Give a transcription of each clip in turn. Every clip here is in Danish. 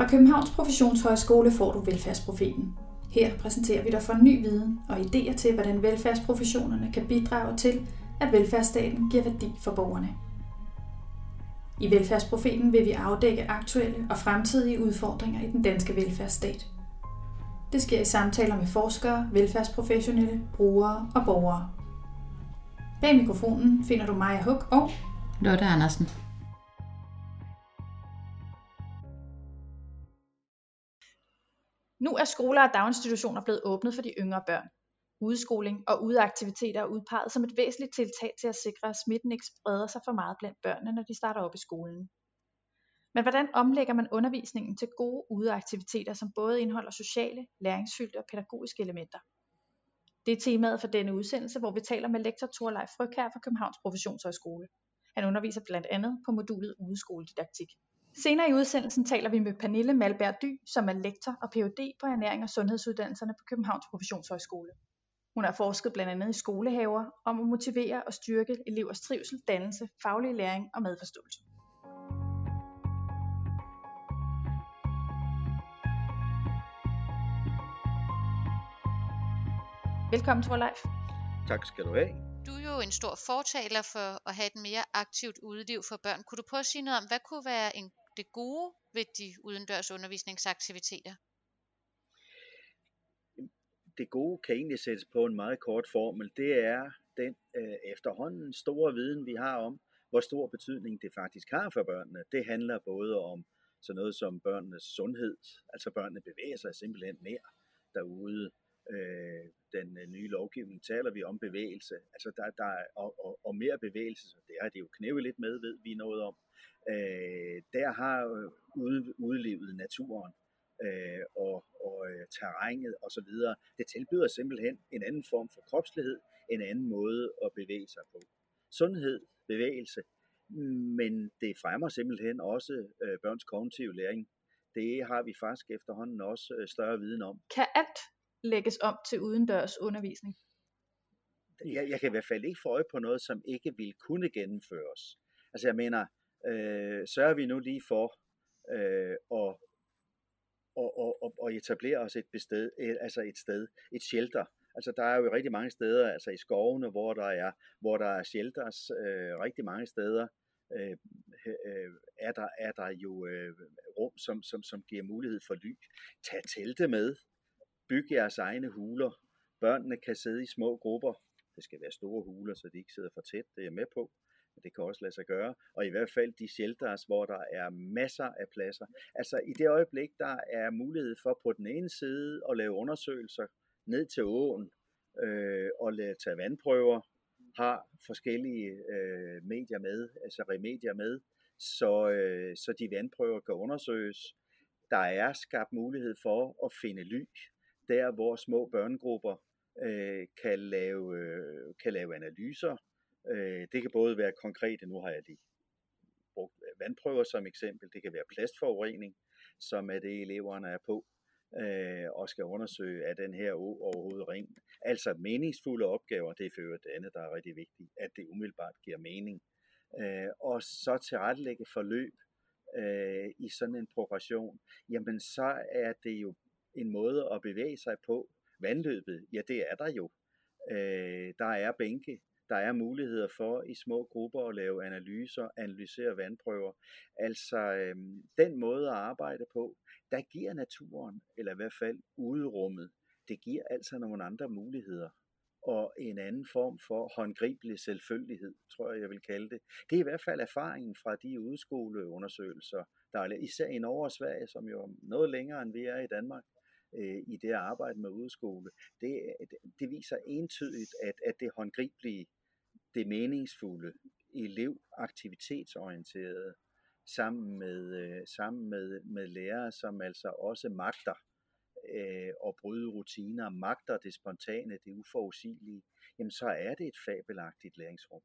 Fra Københavns Professionshøjskole får du Velfærdsprofeten. Her præsenterer vi dig for ny viden og idéer til, hvordan velfærdsprofessionerne kan bidrage til, at velfærdsstaten giver værdi for borgerne. I Velfærdsprofeten vil vi afdække aktuelle og fremtidige udfordringer i den danske velfærdsstat. Det sker i samtaler med forskere, velfærdsprofessionelle, brugere og borgere. Bag mikrofonen finder du Maja Huk og Lotte Andersen. Nu er skoler og daginstitutioner blevet åbnet for de yngre børn. Udskoling og udeaktiviteter er udpeget som et væsentligt tiltag til at sikre, at smitten ikke spreder sig for meget blandt børnene, når de starter op i skolen. Men hvordan omlægger man undervisningen til gode udeaktiviteter, som både indeholder sociale, læringsfyldte og pædagogiske elementer? Det er temaet for denne udsendelse, hvor vi taler med lektor Thorleif Frøkær fra Københavns Professionshøjskole. Han underviser blandt andet på modulet udeskoledidaktik. Senere i udsendelsen taler vi med Pernille Malberg Dy, som er lektor og Ph.D. på ernæring og sundhedsuddannelserne på Københavns Professionshøjskole. Hun har forsket blandt andet i skolehaver om at motivere og styrke elevers trivsel, dannelse, faglig læring og medforståelse. Velkommen til Leif. Tak skal du have. Du er jo en stor fortaler for at have et mere aktivt udeliv for børn. Kunne du prøve at sige noget om, hvad kunne være en, det gode ved de udendørs undervisningsaktiviteter? Det gode kan egentlig sættes på en meget kort formel. Det er den øh, efterhånden store viden, vi har om, hvor stor betydning det faktisk har for børnene. Det handler både om sådan noget som børnenes sundhed, altså børnene bevæger sig simpelthen mere derude øh, den øh, nye lovgivning taler vi om bevægelse, altså der, der er, og, og, og mere bevægelse, så det har det jo knævet lidt med, ved vi noget om. Øh, der har øh, ude, udlevet naturen øh, og, og øh, terrænet osv., det tilbyder simpelthen en anden form for kropslighed, en anden måde at bevæge sig på. Sundhed, bevægelse, men det fremmer simpelthen også øh, børns kognitive læring. Det har vi faktisk efterhånden også øh, større viden om. Kan alt lægges om til udendørs undervisning? Jeg, jeg kan i hvert fald ikke få øje på noget, som ikke vil kunne gennemføres. Altså jeg mener, øh, sørger vi nu lige for øh, at, og, og, og, og etablere os et, bested, øh, altså et sted, et shelter. Altså der er jo rigtig mange steder, altså i skovene, hvor der er, hvor der er shelters, øh, rigtig mange steder, øh, øh, er, der, er der jo øh, rum, som, som, som giver mulighed for ly. Tag telte med, Byg jeres egne huler. Børnene kan sidde i små grupper. Det skal være store huler, så de ikke sidder for tæt. Det er jeg med på. Men det kan også lade sig gøre. Og i hvert fald de shelters, hvor der er masser af pladser. Altså i det øjeblik, der er mulighed for på den ene side at lave undersøgelser ned til åen øh, og lade tage vandprøver, har forskellige øh, medier med, altså remedier med, så, øh, så de vandprøver kan undersøges. Der er skabt mulighed for at finde ly der hvor små børnegrupper øh, kan, lave, øh, kan lave analyser. Øh, det kan både være konkrete, nu har jeg lige brugt vandprøver som eksempel, det kan være plastforurening, som er det eleverne er på, øh, og skal undersøge, er den her å overhovedet ren? Altså meningsfulde opgaver, det er for det andet, der er rigtig vigtigt, at det umiddelbart giver mening. Øh, og så tilrettelægge forløb øh, i sådan en progression, jamen så er det jo en måde at bevæge sig på. Vandløbet, ja det er der jo. Øh, der er bænke, der er muligheder for i små grupper at lave analyser, analysere vandprøver. Altså øh, den måde at arbejde på, der giver naturen, eller i hvert fald uderummet, det giver altså nogle andre muligheder og en anden form for håndgribelig selvfølgelighed, tror jeg, jeg vil kalde det. Det er i hvert fald erfaringen fra de udskoleundersøgelser, der er især i Norge og Sverige, som jo er noget længere end vi er i Danmark øh, i det arbejde med udskole, det, det viser entydigt, at, at det håndgribelige, det meningsfulde, elevaktivitetsorienterede, sammen med, øh, sammen med, med lærere, som altså også magter øh, at bryde rutiner, magter det spontane, det uforudsigelige, jamen så er det et fabelagtigt læringsrum.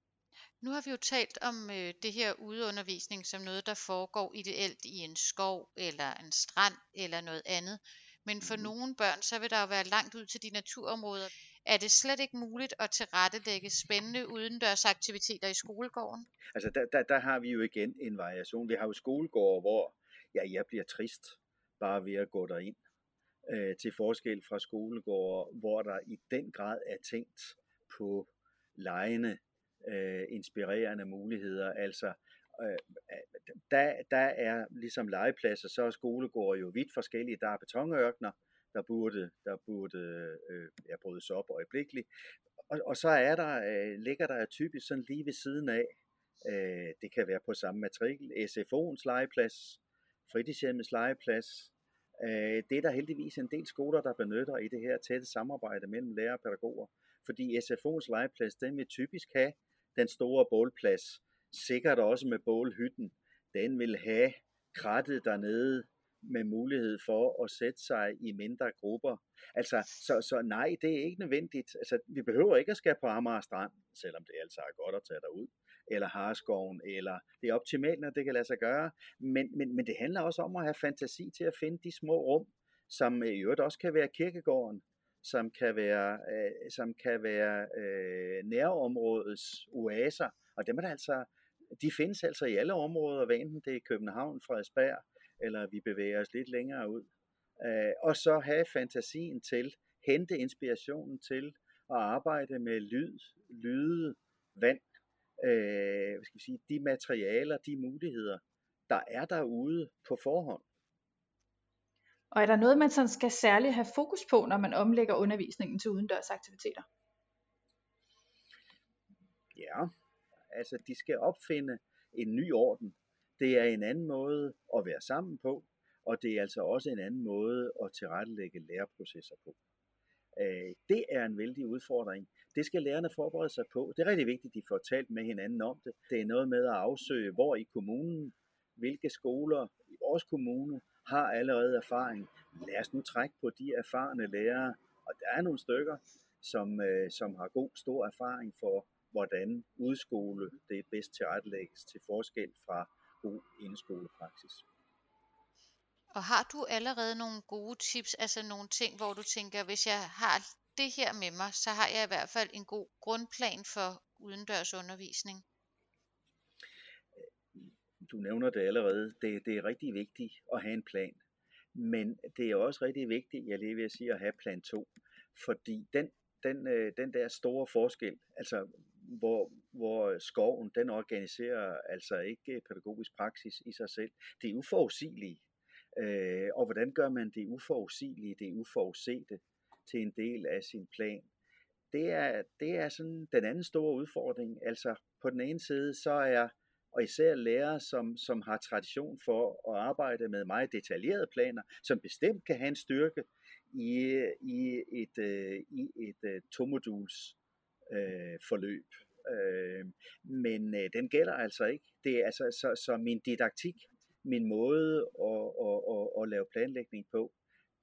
Nu har vi jo talt om øh, det her udeundervisning som noget, der foregår ideelt i en skov eller en strand eller noget andet. Men for nogle børn, så vil der jo være langt ud til de naturområder. Er det slet ikke muligt at tilrettelægge spændende udendørsaktiviteter i skolegården? Altså der, der, der har vi jo igen en variation. Vi har jo skolegårde, hvor ja, jeg bliver trist, bare ved at gå derind. Øh, til forskel fra skolegårde, hvor der i den grad er tænkt på lejende, øh, inspirerende muligheder. Altså, øh, der, der er ligesom legepladser, så er skolegårde jo vidt forskellige. Der er betonørkner, der burde, der burde øh, ja, brydes op øjeblikkeligt. Og, og så er der, øh, ligger der typisk sådan lige ved siden af, øh, det kan være på samme matrikel, SFO'ens legeplads, fritidshjemmets legeplads. Øh, det er der heldigvis en del skoler, der benytter i det her tætte samarbejde mellem lærer og pædagoger. Fordi SFO'ens legeplads, den vil typisk have den store bålplads, sikkert også med bålhytten. Den vil have krattet dernede med mulighed for at sætte sig i mindre grupper. Altså, så, så nej, det er ikke nødvendigt. Altså, vi behøver ikke at skal på Amager Strand, selvom det altså er godt at tage derud, eller Harskoven, eller det er optimalt, når det kan lade sig gøre. Men, men, men det handler også om at have fantasi til at finde de små rum, som øh, i øvrigt også kan være kirkegården, som kan være, øh, som kan være øh, nærområdets oaser, og dem er der altså, de findes altså i alle områder, hvad enten det er København, Frederiksberg, eller vi bevæger os lidt længere ud. Øh, og så have fantasien til, hente inspirationen til at arbejde med lyd, lyde, vand, øh, hvad skal vi sige, de materialer, de muligheder, der er derude på forhånd. Og er der noget, man sådan skal særligt have fokus på, når man omlægger undervisningen til udendørs aktiviteter? Ja, altså de skal opfinde en ny orden. Det er en anden måde at være sammen på, og det er altså også en anden måde at tilrettelægge læreprocesser på. Øh, det er en vældig udfordring. Det skal lærerne forberede sig på. Det er rigtig vigtigt, at de får talt med hinanden om det. Det er noget med at afsøge, hvor i kommunen, hvilke skoler i vores kommune har allerede erfaring. Lad os nu trække på de erfarne lærere, og der er nogle stykker, som, øh, som har god stor erfaring for, hvordan udskole det bedst tilrettelægges til forskel fra god indskolepraksis. Og har du allerede nogle gode tips, altså nogle ting, hvor du tænker, hvis jeg har det her med mig, så har jeg i hvert fald en god grundplan for udendørs undervisning? Du nævner det allerede. Det, det er rigtig vigtigt at have en plan. Men det er også rigtig vigtigt, jeg lige vil sige, at have plan 2. Fordi den, den, øh, den der store forskel, altså hvor, hvor øh, skoven den organiserer altså ikke øh, pædagogisk praksis i sig selv. Det er uforudsigeligt. Øh, og hvordan gør man det uforudsigelige, det uforudsete til en del af sin plan? Det er, det er sådan den anden store udfordring. Altså på den ene side, så er og især lærere, som, som har tradition for at arbejde med meget detaljerede planer, som bestemt kan have en styrke i, i et, øh, i et øh, tomoduls øh, forløb. Øh, men øh, den gælder altså ikke. Det er altså så, så min didaktik, min måde at, at, at, at lave planlægning på,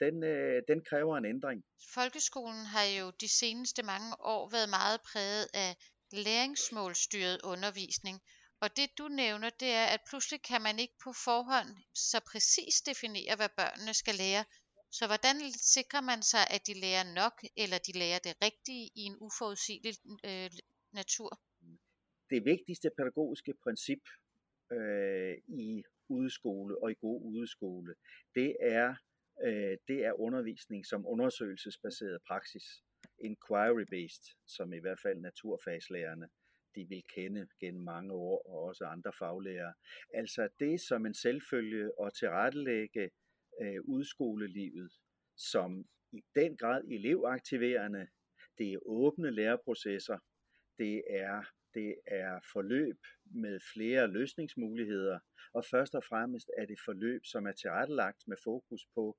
den, øh, den kræver en ændring. Folkeskolen har jo de seneste mange år været meget præget af læringsmålstyret undervisning. Og det du nævner, det er, at pludselig kan man ikke på forhånd så præcis definere, hvad børnene skal lære. Så hvordan sikrer man sig, at de lærer nok, eller de lærer det rigtige i en uforudsigelig øh, natur? Det vigtigste pædagogiske princip øh, i udeskole og i god udeskole, det er, øh, det er undervisning som undersøgelsesbaseret praksis. Inquiry-based, som i hvert fald naturfagslærerne de vil kende gennem mange år, og også andre faglærere. Altså det som en selvfølge at tilrettelægge øh, udskolelivet som i den grad elevaktiverende, det er åbne læreprocesser, det er, det er forløb med flere løsningsmuligheder, og først og fremmest er det forløb, som er tilrettelagt med fokus på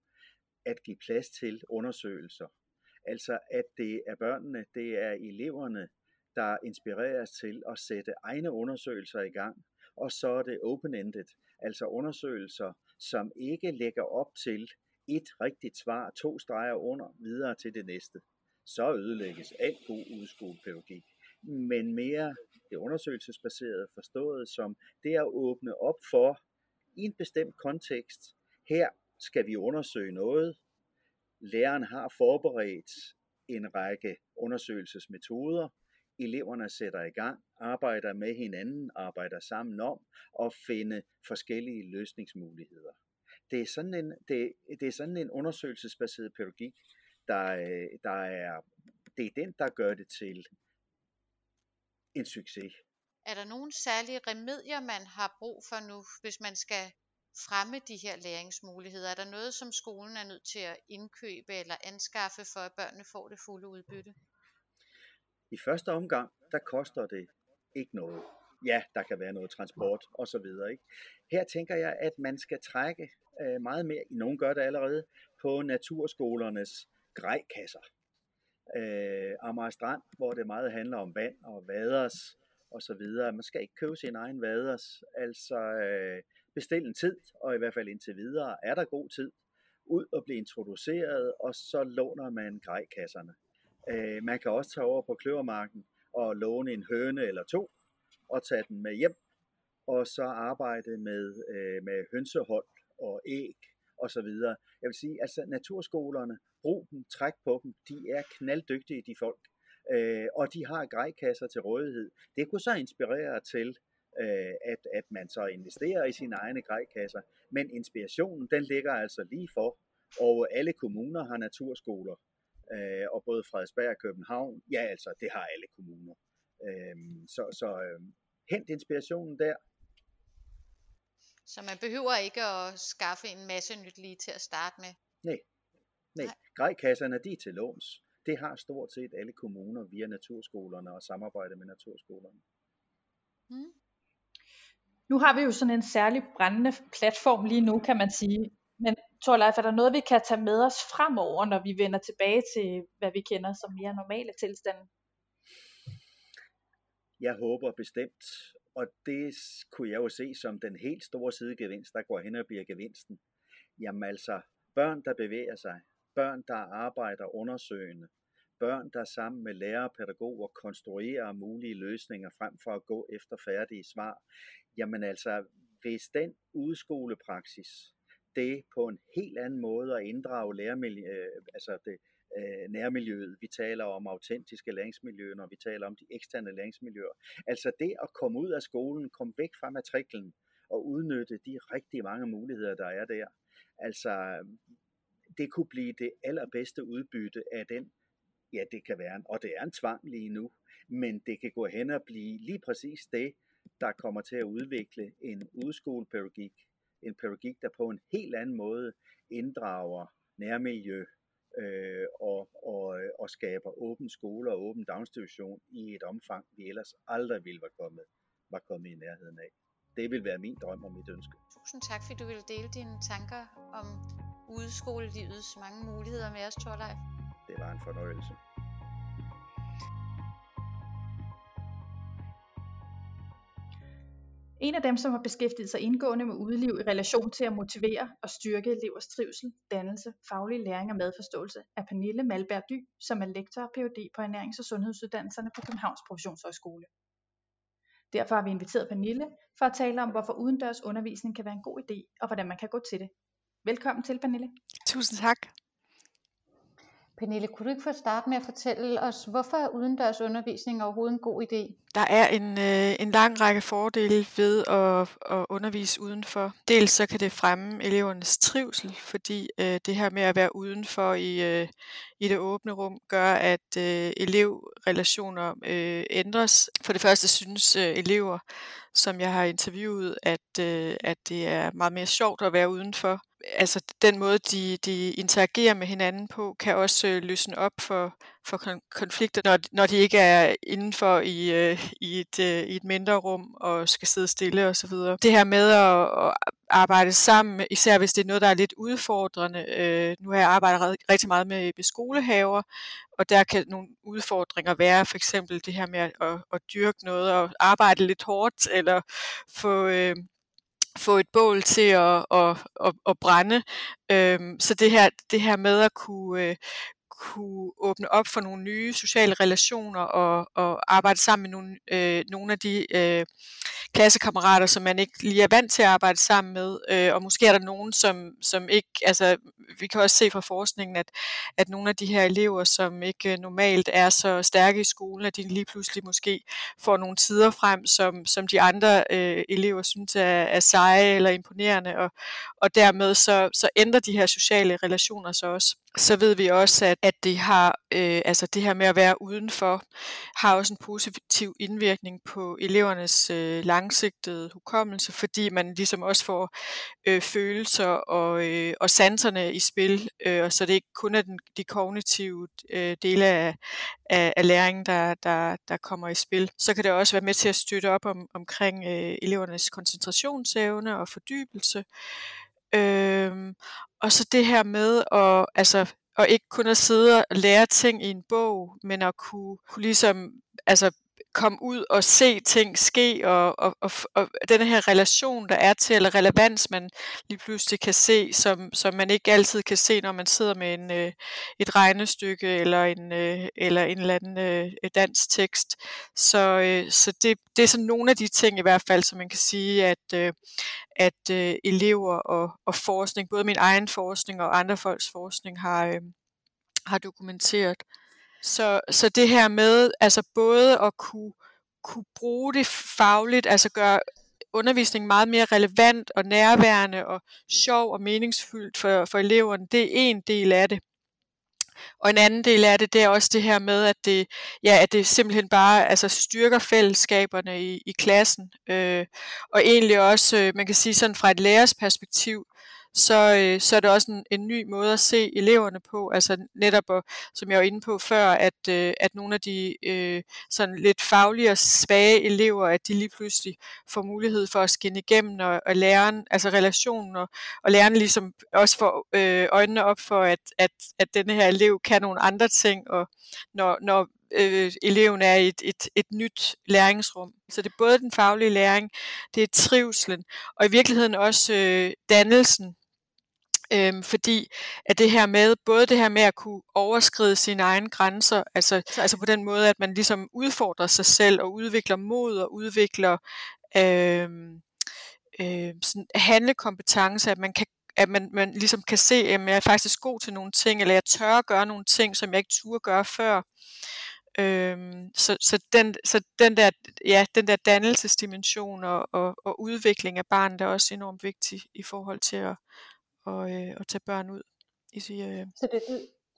at give plads til undersøgelser. Altså at det er børnene, det er eleverne, der inspireres til at sætte egne undersøgelser i gang, og så er det open-ended, altså undersøgelser, som ikke lægger op til et rigtigt svar, to streger under, videre til det næste. Så ødelægges alt god udskolepædagogik. Men mere det undersøgelsesbaserede forstået som det at åbne op for i en bestemt kontekst. Her skal vi undersøge noget. Læreren har forberedt en række undersøgelsesmetoder, eleverne sætter i gang, arbejder med hinanden, arbejder sammen om at finde forskellige løsningsmuligheder. det er sådan en, det, det er sådan en undersøgelsesbaseret pædagogik, der, der er, det er den, der gør det til en succes. Er der nogle særlige remedier, man har brug for nu, hvis man skal fremme de her læringsmuligheder? Er der noget, som skolen er nødt til at indkøbe eller anskaffe, for at børnene får det fulde udbytte? I første omgang, der koster det ikke noget. Ja, der kan være noget transport og så videre. Ikke? Her tænker jeg, at man skal trække øh, meget mere, nogen gør det allerede, på naturskolernes grejkasser. Øh, Amager Strand, hvor det meget handler om vand og vaders og så videre. Man skal ikke købe sin egen vaders, altså øh, bestil en tid, og i hvert fald indtil videre er der god tid, ud og blive introduceret, og så låner man grejkasserne. Øh, man kan også tage over på kløvermarken og låne en høne eller to, og tage den med hjem, og så arbejde med, øh, med hønsehold og æg og så videre. Jeg vil sige, altså naturskolerne, brug dem, træk på dem, de er knalddygtige, de folk øh, og de har grejkasser til rådighed. Det kunne så inspirere til, øh, at, at man så investerer i sine egne grejkasser, men inspirationen den ligger altså lige for, og alle kommuner har naturskoler, øh, og både Frederiksberg og København, ja altså, det har alle kommuner. Øh, så så øh, hent inspirationen der. Så man behøver ikke at skaffe en masse nyt lige til at starte med? Nej, Nej. grejkasserne de er til låns. Det har stort set alle kommuner via naturskolerne og samarbejde med naturskolerne. Mm. Nu har vi jo sådan en særlig brændende platform lige nu, kan man sige. Torleif, er der noget, vi kan tage med os fremover, når vi vender tilbage til, hvad vi kender som mere normale tilstande? Jeg håber bestemt, og det kunne jeg jo se som den helt store sidegevinst, der går hen og bliver gevinsten. Jamen altså, børn, der bevæger sig, børn, der arbejder undersøgende, børn, der sammen med lærere og pædagoger konstruerer mulige løsninger frem for at gå efter færdige svar. Jamen altså, hvis den udskolepraksis, det på en helt anden måde at inddrage læremiljø, øh, altså det, øh, nærmiljøet. Vi taler om autentiske læringsmiljøer, når vi taler om de eksterne læringsmiljøer. Altså det at komme ud af skolen, komme væk fra matriklen og udnytte de rigtig mange muligheder, der er der. Altså det kunne blive det allerbedste udbytte af den, ja det kan være, og det er en tvang lige nu, men det kan gå hen og blive lige præcis det, der kommer til at udvikle en udskolepædagogik, en pædagogik, der på en helt anden måde inddrager nærmiljø øh, og, og, og skaber åben skole og åben daginstitution i et omfang, vi ellers aldrig ville være kommet, var kommet i nærheden af. Det vil være min drøm og mit ønske. Tusind tak, fordi du ville dele dine tanker om udskolelivets mange muligheder med os, Torleif. Det var en fornøjelse. En af dem, som har beskæftiget sig indgående med udliv i relation til at motivere og styrke elevers trivsel, dannelse, faglig læring og madforståelse, er Pernille Malberg Dy, som er lektor og Ph.D. på ernærings- og sundhedsuddannelserne på Københavns Professionshøjskole. Derfor har vi inviteret Pernille for at tale om, hvorfor udendørs undervisning kan være en god idé, og hvordan man kan gå til det. Velkommen til, Pernille. Tusind tak. Pernille, kunne du ikke få starte med at fortælle os, hvorfor er udendørs undervisning overhovedet en god idé? Der er en, øh, en lang række fordele ved at, at undervise udenfor. Dels så kan det fremme elevernes trivsel, fordi øh, det her med at være udenfor i, øh, i det åbne rum gør, at øh, elevrelationer øh, ændres. For det første synes øh, elever, som jeg har interviewet, at, øh, at det er meget mere sjovt at være udenfor altså den måde, de, de interagerer med hinanden på, kan også øh, løsne op for, for kon- konflikter, når, når de ikke er indenfor i, øh, i, et, øh, i et mindre rum og skal sidde stille osv. Det her med at, at arbejde sammen, især hvis det er noget, der er lidt udfordrende. Øh, nu har jeg arbejdet rigtig meget med, med skolehaver, og der kan nogle udfordringer være, for eksempel det her med at, at, at dyrke noget og arbejde lidt hårdt, eller få... Øh, få et bål til at, at, at, at brænde. Øhm, så det her, det her med at kunne, øh, kunne åbne op for nogle nye sociale relationer og, og arbejde sammen med nogle, øh, nogle af de øh, klassekammerater, som man ikke lige er vant til at arbejde sammen med, øh, og måske er der nogen, som, som ikke, altså vi kan også se fra forskningen, at, at nogle af de her elever, som ikke øh, normalt er så stærke i skolen, at de lige pludselig måske får nogle tider frem, som, som de andre øh, elever synes er, er seje eller imponerende, og, og dermed så, så ændrer de her sociale relationer sig også så ved vi også, at, at det har, øh, altså det her med at være udenfor, har også en positiv indvirkning på elevernes øh, langsigtede hukommelse, fordi man ligesom også får øh, følelser og, øh, og sanserne i spil, øh, og så det ikke kun er den, de kognitive øh, dele af, af, af læringen, der, der, der kommer i spil. Så kan det også være med til at støtte op om, omkring øh, elevernes koncentrationsevne og fordybelse. Øhm, og så det her med at, altså, og ikke kun at sidde og lære ting i en bog, men at kunne, kunne ligesom, altså komme ud og se ting ske, og, og, og, og den her relation, der er til, eller relevans, man lige pludselig kan se, som, som man ikke altid kan se, når man sidder med en, øh, et regnestykke, eller en, øh, eller en eller anden øh, dansk tekst. Så, øh, så det, det er sådan nogle af de ting i hvert fald, som man kan sige, at, øh, at øh, elever og, og forskning, både min egen forskning og andre folks forskning, har, øh, har dokumenteret. Så, så det her med altså både at kunne, kunne bruge det fagligt, altså gøre undervisningen meget mere relevant og nærværende og sjov og meningsfyldt for, for eleverne, det er en del af det. Og en anden del af det, det er også det her med, at det, ja, at det simpelthen bare altså, styrker fællesskaberne i, i klassen. Øh, og egentlig også, øh, man kan sige sådan fra et lærers perspektiv, så, øh, så er det også en, en ny måde at se eleverne på. Altså netop, og, som jeg var inde på før, at, øh, at nogle af de øh, sådan lidt faglige og svage elever, at de lige pludselig får mulighed for at skinne igennem og, og lære, altså relationen, og, og læreren ligesom også får øh, øjnene op for, at, at, at denne her elev kan nogle andre ting, og når, når øh, eleven er i et, et, et nyt læringsrum. Så det er både den faglige læring, det er trivselen, og i virkeligheden også øh, dannelsen Øhm, fordi at det her med, både det her med at kunne overskride sine egne grænser, altså, altså på den måde, at man ligesom udfordrer sig selv og udvikler mod og udvikler øhm, øh, sådan handlekompetence, at man kan at man, man ligesom kan se, at jeg er faktisk god til nogle ting, eller jeg tør at gøre nogle ting, som jeg ikke turde gøre før. Øhm, så, så, den, så den der, ja, den der dannelsesdimension og, og, og udvikling af barnet er også enormt vigtig i forhold til at, og, øh, at tage børn ud. I, øh, så, det,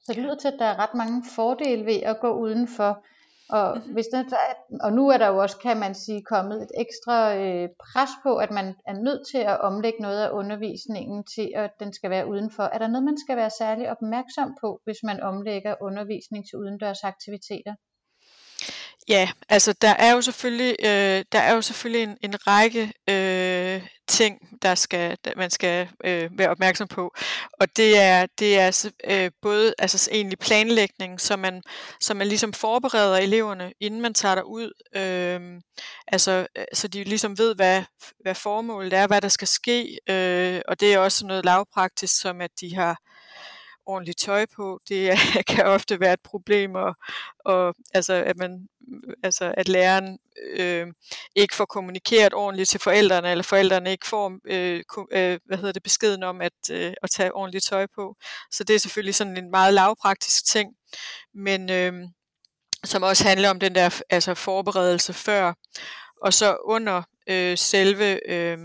så det lyder til, at der er ret mange fordele ved at gå udenfor. Og, mm-hmm. hvis det, og nu er der jo også, kan man sige, kommet et ekstra øh, pres på, at man er nødt til at omlægge noget af undervisningen til, at den skal være udenfor. Er der noget, man skal være særlig opmærksom på, hvis man omlægger undervisning til udendørs aktiviteter? Ja, altså der er jo selvfølgelig, øh, der er jo selvfølgelig en, en række øh, ting, der skal, der man skal øh, være opmærksom på. Og det er, det er øh, både altså egentlig planlægning, så man, så man ligesom forbereder eleverne, inden man tager derud, Øh, altså, øh, så de ligesom ved, hvad, hvad formålet er, hvad der skal ske. Øh, og det er også noget lavpraktisk, som at de har ordentligt tøj på. Det er, kan ofte være et problem, og, og altså, at man altså at læreren øh, ikke får kommunikeret ordentligt til forældrene, eller forældrene ikke får øh, øh, hvad hedder det, beskeden om at, øh, at tage ordentligt tøj på. Så det er selvfølgelig sådan en meget lavpraktisk ting, men øh, som også handler om den der altså forberedelse før, og så under øh, selve øh,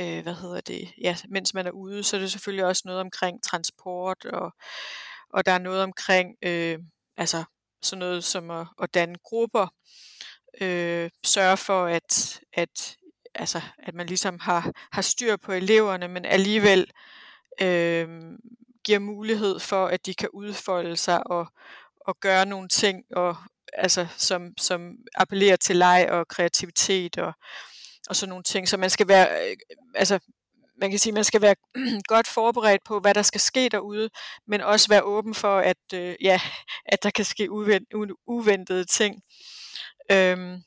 øh, hvad hedder det, ja, mens man er ude, så er det selvfølgelig også noget omkring transport, og, og der er noget omkring, øh, altså sådan noget som at, at danne grupper, øh, sørge for, at, at, altså, at man ligesom har, har styr på eleverne, men alligevel øh, giver mulighed for, at de kan udfolde sig og, og gøre nogle ting, og, altså, som, som appellerer til leg og kreativitet og, og sådan nogle ting. Så man skal være, øh, altså man kan sige, man skal være godt forberedt på, hvad der skal ske derude, men også være åben for, at, øh, ja, at der kan ske uventede ting. Øhm,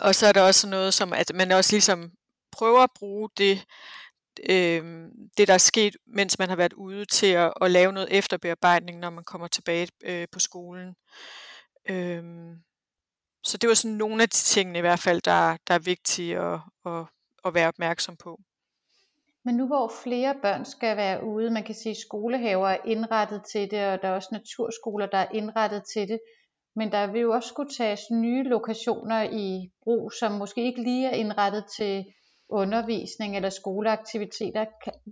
og så er der også noget som, at man også ligesom prøver at bruge det, øh, det der er sket, mens man har været ude til at, at lave noget efterbearbejdning, når man kommer tilbage øh, på skolen. Øhm, så det var sådan nogle af de tingene i hvert fald, der, der er vigtige at, at, at være opmærksom på. Men nu hvor flere børn skal være ude, man kan sige, at skolehaver er indrettet til det, og der er også naturskoler, der er indrettet til det, men der vil jo også skulle tages nye lokationer i brug, som måske ikke lige er indrettet til undervisning eller skoleaktiviteter.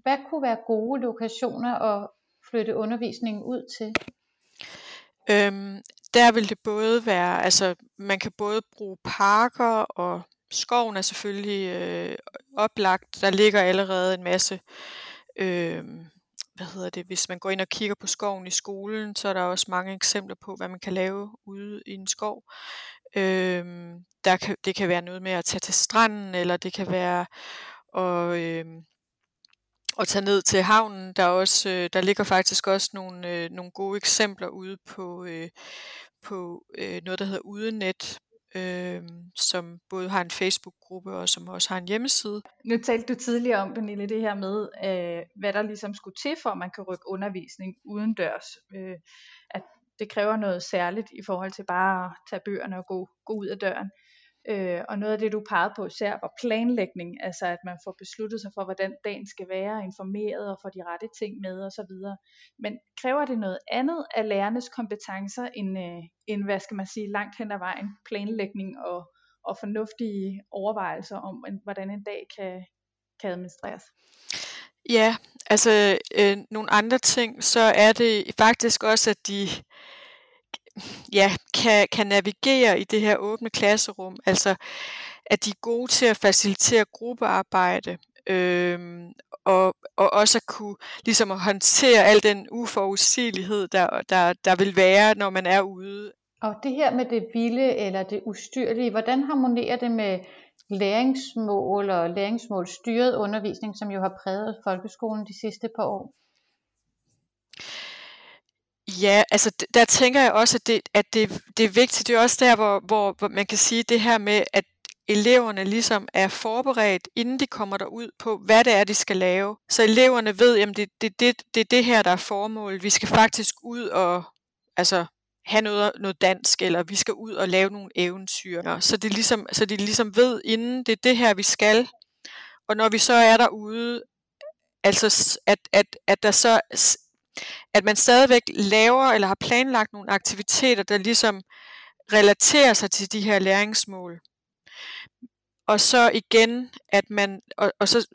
Hvad kunne være gode lokationer at flytte undervisningen ud til? Øhm, der vil det både være, altså man kan både bruge parker og skoven er selvfølgelig øh, oplagt. Der ligger allerede en masse, øh, hvad hedder det, hvis man går ind og kigger på skoven i skolen, så er der også mange eksempler på, hvad man kan lave ude i en skov. Øh, der kan, det kan være noget med at tage til stranden, eller det kan være at, øh, at tage ned til havnen. Der, er også, øh, der ligger faktisk også nogle, øh, nogle gode eksempler ude på, øh, på øh, noget, der hedder Udenet, øh, som både har en Facebook-gruppe og som også har en hjemmeside. Nu talte du tidligere om, Pernille, det her med, øh, hvad der ligesom skulle til, for at man kan rykke undervisning uden dørs. Øh, at det kræver noget særligt i forhold til bare at tage bøgerne og gå, gå ud af døren. Øh, og noget af det, du pegede på især, var planlægning, altså at man får besluttet sig for, hvordan dagen skal være, informeret og får de rette ting med osv. Men kræver det noget andet af lærernes kompetencer, end, øh, end hvad skal man sige, langt hen ad vejen, planlægning og, og fornuftige overvejelser om, hvordan en dag kan, kan administreres? Ja, altså øh, nogle andre ting, så er det faktisk også, at de ja, kan, kan navigere i det her åbne klasserum. Altså, at de er gode til at facilitere gruppearbejde, øh, og, og også at kunne ligesom at håndtere al den uforudsigelighed, der, der, der vil være, når man er ude. Og det her med det vilde eller det ustyrlige, hvordan harmonerer det med læringsmål og læringsmålstyret undervisning, som jo har præget folkeskolen de sidste par år? Ja, altså der tænker jeg også, at det, at det, det er vigtigt. Det er også der, hvor, hvor, hvor man kan sige det her med, at eleverne ligesom er forberedt, inden de kommer derud på, hvad det er, de skal lave. Så eleverne ved, at det, det, det, det er det her, der er formålet. Vi skal faktisk ud og altså, have noget, noget dansk, eller vi skal ud og lave nogle eventyr. Så, det ligesom, så de ligesom ved, inden det er det her, vi skal. Og når vi så er derude, altså at, at, at der så at man stadigvæk laver eller har planlagt nogle aktiviteter, der ligesom relaterer sig til de her læringsmål. Og så igen, at man, og, og så,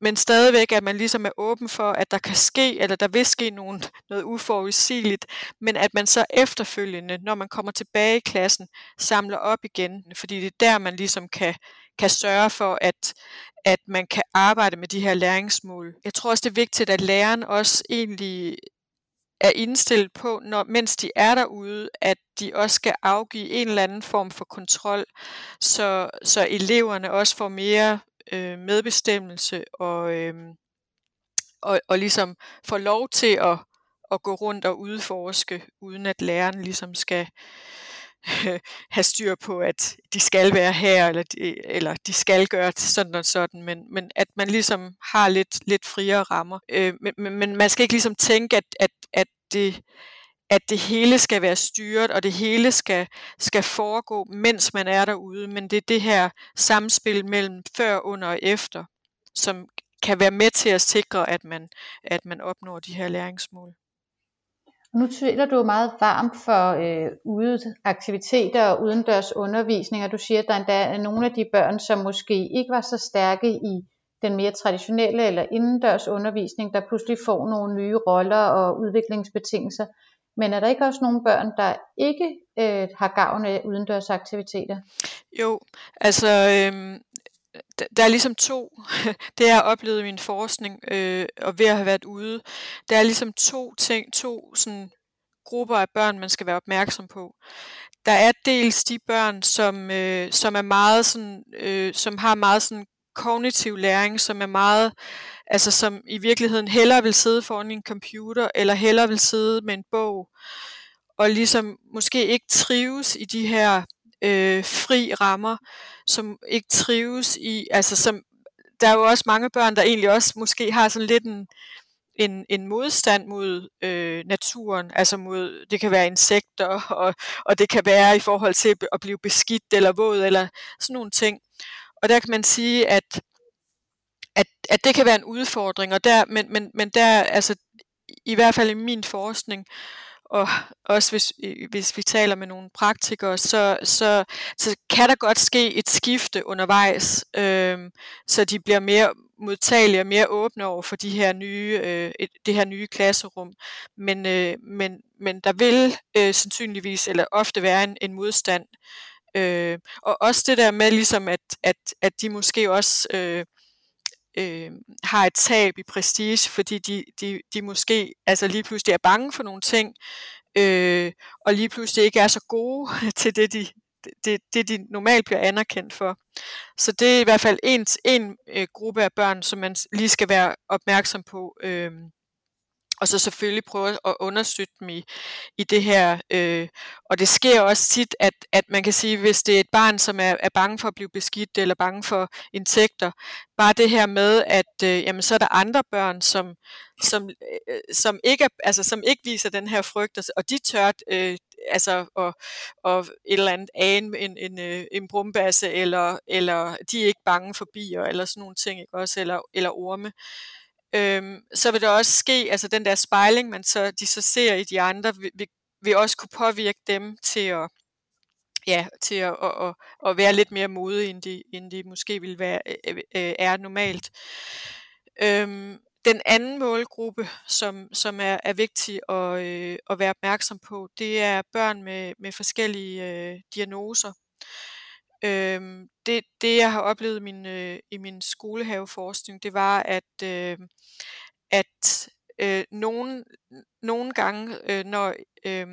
men stadigvæk, at man ligesom er åben for, at der kan ske, eller der vil ske nogen, noget uforudsigeligt, men at man så efterfølgende, når man kommer tilbage i klassen, samler op igen, fordi det er der, man ligesom kan, kan sørge for, at, at man kan arbejde med de her læringsmål. Jeg tror også, det er vigtigt, at læreren også egentlig er indstillet på, når, mens de er derude, at de også skal afgive en eller anden form for kontrol, så, så eleverne også får mere øh, medbestemmelse og, øh, og, og ligesom får lov til at, at gå rundt og udforske, uden at læreren ligesom skal have styr på, at de skal være her, eller de, eller de skal gøre sådan og sådan, men, men at man ligesom har lidt, lidt friere rammer. Øh, men, men, men man skal ikke ligesom tænke, at, at, at, det, at det hele skal være styret, og det hele skal, skal foregå, mens man er derude, men det er det her samspil mellem før, under og efter, som kan være med til at sikre, at man, at man opnår de her læringsmål. Nu taler du meget varmt for øh, udeaktiviteter og udendørs undervisning, og du siger, at der endda er nogle af de børn, som måske ikke var så stærke i den mere traditionelle eller indendørs undervisning, der pludselig får nogle nye roller og udviklingsbetingelser. Men er der ikke også nogle børn, der ikke øh, har gavn af udendørs aktiviteter? Jo, altså øh, der er ligesom to, det jeg har oplevet i min forskning, øh, og ved at have været ude, der er ligesom to ting, to sådan grupper af børn, man skal være opmærksom på. Der er dels de børn, som, øh, som er meget sådan, øh, som har meget sådan kognitiv læring, som er meget, altså som i virkeligheden hellere vil sidde foran en computer, eller hellere vil sidde med en bog, og ligesom måske ikke trives i de her øh, fri rammer, som ikke trives i, altså som, der er jo også mange børn, der egentlig også måske har sådan lidt en, en, en modstand mod øh, naturen, altså mod, det kan være insekter, og, og det kan være i forhold til at blive beskidt eller våd, eller sådan nogle ting. Og der kan man sige, at, at, at det kan være en udfordring, og der, men, men, men der, altså i hvert fald i min forskning, og også hvis, øh, hvis vi taler med nogle praktikere, så, så, så kan der godt ske et skifte undervejs, øh, så de bliver mere modtagelige og mere åbne over for de her nye, øh, det her nye klasserum. Men, øh, men, men der vil øh, sandsynligvis eller ofte være en, en modstand. Øh, og også det der med ligesom, at, at, at de måske også... Øh, øh, har et tab i prestige, fordi de, de, de måske altså lige pludselig er bange for nogle ting, øh, og lige pludselig ikke er så gode til det, de, det, det, de normalt bliver anerkendt for. Så det er i hvert fald en, en øh, gruppe af børn, som man lige skal være opmærksom på. Øh, og så selvfølgelig prøve at understøtte dem i, i det her. Øh, og det sker også tit, at, at man kan sige, hvis det er et barn, som er, er bange for at blive beskidt eller bange for insekter, bare det her med, at øh, jamen, så er der andre børn, som, som, øh, som, ikke, er, altså, som ikke viser den her frygt, og de tør øh, altså, og, og et eller andet ane en, en, en, en brumbasse, eller, eller de er ikke bange for bier, eller sådan nogle ting, ikke også, eller, eller orme øhm, så vil der også ske, altså den der spejling, man så, de så ser i de andre, vil, vil, også kunne påvirke dem til at, ja, til at, at, at, at være lidt mere modige, end de, end de måske vil være, øh, øh, øh, er normalt. Øhm, den anden målgruppe, som, som er, er vigtig at, øh, at være opmærksom på, det er børn med, med forskellige øh, diagnoser. Øhm, det, det jeg har oplevet i min, øh, i min skolehaveforskning, det var, at, øh, at øh, nogen, nogle gange, øh, når øh,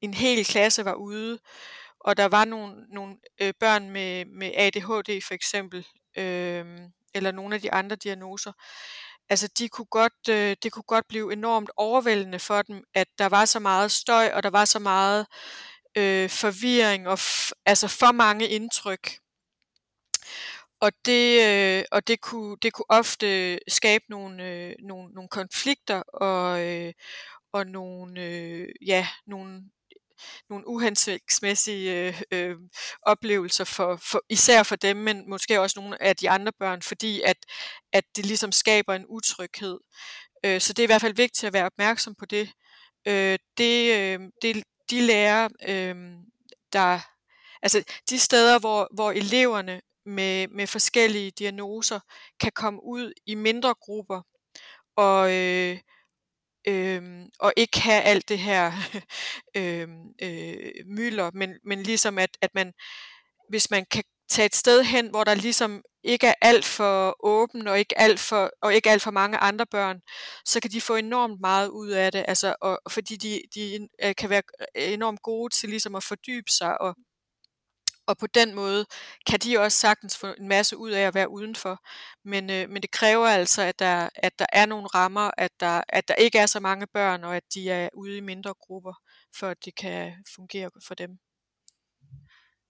en hel klasse var ude, og der var nogle, nogle øh, børn med, med ADHD for eksempel, øh, eller nogle af de andre diagnoser, altså de kunne godt, øh, det kunne godt blive enormt overvældende for dem, at der var så meget støj, og der var så meget øh, forvirring og f- altså for mange indtryk. Og det, øh, og det kunne det kunne ofte skabe nogle øh, nogle, nogle konflikter og øh, og nogle øh, ja nogle nogle uhensigtsmæssige øh, øh, oplevelser for, for især for dem, men måske også nogle af de andre børn, fordi at at det ligesom skaber en utryghed. Øh, så det er i hvert fald vigtigt at være opmærksom på det. Øh, det, øh, det de lærere, øh, der, altså de steder, hvor, hvor eleverne med, med forskellige diagnoser kan komme ud i mindre grupper og, øh, øh, og ikke have alt det her øhm, øh, øh, mylder, men, men ligesom at, at man, hvis man kan tage et sted hen, hvor der ligesom ikke er alt for åben og ikke alt for, og ikke alt for mange andre børn, så kan de få enormt meget ud af det, altså, og, fordi de, de øh, kan være øh, enormt gode til ligesom at fordybe sig, og, og på den måde kan de også sagtens få en masse ud af at være udenfor. Men, øh, men det kræver altså, at der, at der er nogle rammer, at der, at der ikke er så mange børn, og at de er ude i mindre grupper, for at det kan fungere for dem.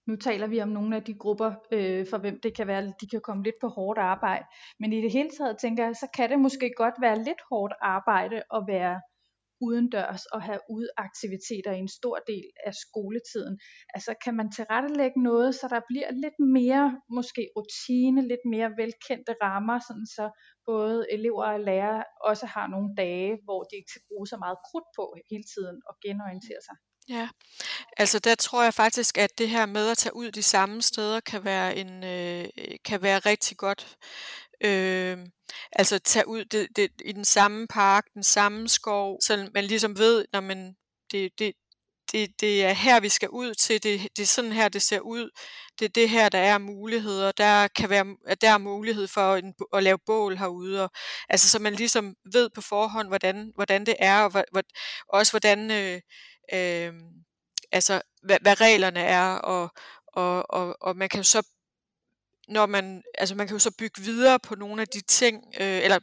Nu taler vi om nogle af de grupper, øh, for hvem det kan være, de kan komme lidt på hårdt arbejde. Men i det hele taget tænker jeg, så kan det måske godt være lidt hårdt arbejde at være udendørs og have udaktiviteter i en stor del af skoletiden. Altså kan man tilrettelægge noget, så der bliver lidt mere måske rutine, lidt mere velkendte rammer, sådan så både elever og lærere også har nogle dage, hvor de ikke skal bruge så meget krudt på hele tiden og genorientere sig. Ja, altså der tror jeg faktisk, at det her med at tage ud de samme steder kan være en øh, kan være rigtig godt. Øh, altså tage ud det, det, i den samme park, den samme skov, så man ligesom ved, når man det, det, det, det er her, vi skal ud til, det, det er sådan her, det ser ud, det er det her, der er muligheder, der kan være, der er mulighed for en, at lave bål herude, og, altså så man ligesom ved på forhånd, hvordan, hvordan det er, og hvor, også hvordan øh, øh, altså hvad, hvad reglerne er, og, og, og, og man kan jo så når man, altså man kan jo så bygge videre på nogle af de ting, øh, eller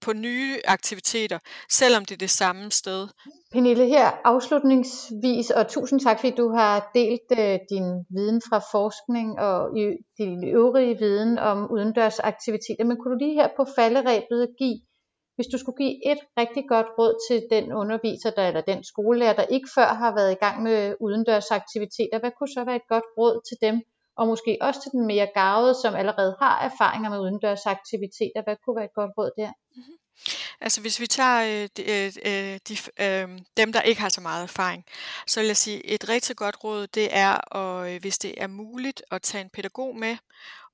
på nye aktiviteter, selvom det er det samme sted. Pernille, her afslutningsvis, og tusind tak, fordi du har delt øh, din viden fra forskning og i, din øvrige viden om udendørs aktiviteter. Men kunne du lige her på falderæbet give hvis du skulle give et rigtig godt råd til den underviser, der, eller den skolelærer, der ikke før har været i gang med udendørs aktiviteter, hvad kunne så være et godt råd til dem, og måske også til den mere gavede, som allerede har erfaringer med udendørs aktiviteter, hvad kunne være et godt råd der? Mm-hmm. Altså hvis vi tager øh, de, øh, øh de, øh, dem, der ikke har så meget erfaring, så vil jeg sige, et rigtig godt råd, det er, at, øh, hvis det er muligt, at tage en pædagog med,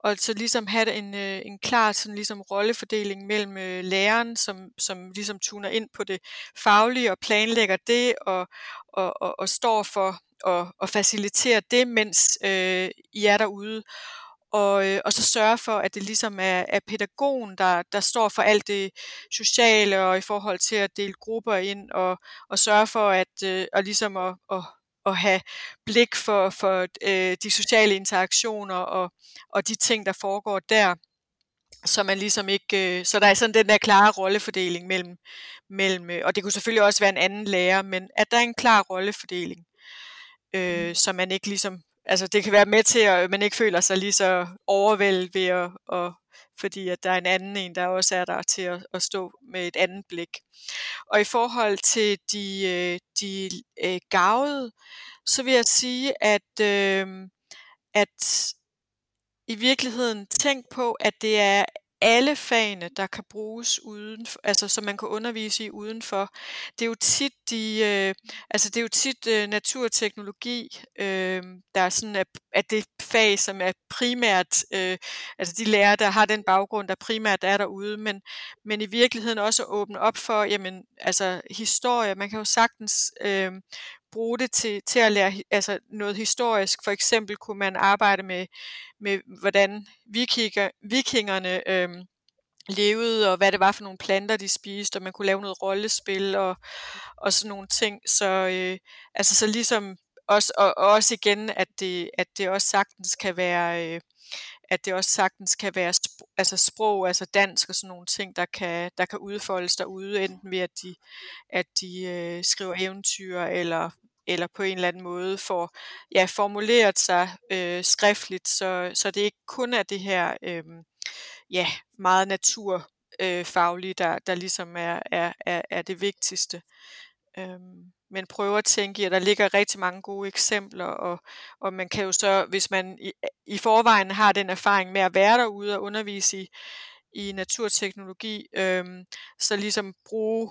og så ligesom have en, øh, en klar sådan ligesom rollefordeling mellem øh, læreren, som, som ligesom tuner ind på det faglige og planlægger det, og, og, og, og står for at, at facilitere det, mens øh, I er derude og, øh, og så sørge for, at det ligesom er, er pædagogen, der, der står for alt det sociale og i forhold til at dele grupper ind og, og sørge for at, øh, og ligesom at, at, at have blik for, for øh, de sociale interaktioner og, og de ting, der foregår der så man ligesom ikke, øh, så der er sådan den der klare rollefordeling mellem, mellem, øh, og det kunne selvfølgelig også være en anden lærer, men at der er en klar rollefordeling, øh, mm. så man ikke ligesom altså det kan være med til, at man ikke føler sig lige så overvældet ved at, og, fordi at der er en anden en, der også er der til at, at stå med et andet blik. Og i forhold til de, øh, de øh, gavede, så vil jeg sige, at, øh, at i virkeligheden tænk på, at det er alle fagene, der kan bruges uden, altså som man kan undervise i udenfor. Det er jo tit de, øh, altså det er jo tit øh, naturteknologi, øh, der er sådan at, at det fag, som er primært, øh, altså de lærere, der har den baggrund, der primært er derude, men, men i virkeligheden også at åbne op for, jamen, altså historie, man kan jo sagtens øh, bruge det til, til at lære altså noget historisk. For eksempel kunne man arbejde med, med hvordan vikinger, vikingerne øhm, levede, og hvad det var for nogle planter, de spiste, og man kunne lave noget rollespil og, og sådan nogle ting. Så, øh, altså, så ligesom også, og, og også igen, at det, at det også sagtens kan være... Øh, at det også sagtens kan være sp- altså sprog, altså dansk og sådan nogle ting, der kan, der kan udfoldes derude, enten ved at de, at de øh, skriver eventyr, eller eller på en eller anden måde får ja, formuleret sig øh, skriftligt, så, så det ikke kun er det her øh, ja, meget naturfaglige, øh, der, der ligesom er, er, er, er det vigtigste. Øh, men prøv at tænke i, at der ligger rigtig mange gode eksempler, og, og man kan jo så, hvis man i, i forvejen har den erfaring med at være derude og undervise i, i naturteknologi, øh, så ligesom bruge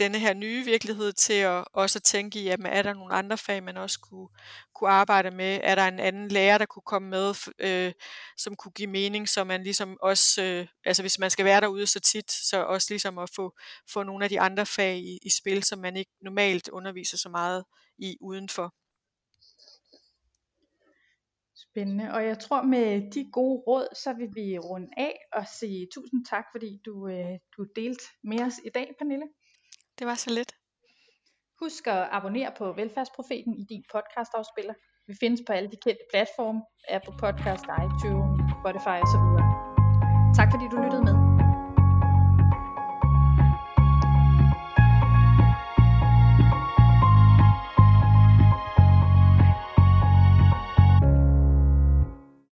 denne her nye virkelighed til at også at tænke i, at er der nogle andre fag, man også kunne, kunne arbejde med? Er der en anden lærer, der kunne komme med, øh, som kunne give mening, så man ligesom også, øh, altså hvis man skal være derude så tit, så også ligesom at få, få nogle af de andre fag i, i spil, som man ikke normalt underviser så meget i udenfor. Spændende, og jeg tror med de gode råd, så vil vi runde af og sige tusind tak, fordi du, øh, du delte med os i dag, Pernille. Det var så lidt. Husk at abonnere på Velfærdsprofeten i din podcastafspiller. Vi findes på alle de kendte platforme, Apple Podcast, iTunes, Spotify osv. Tak fordi du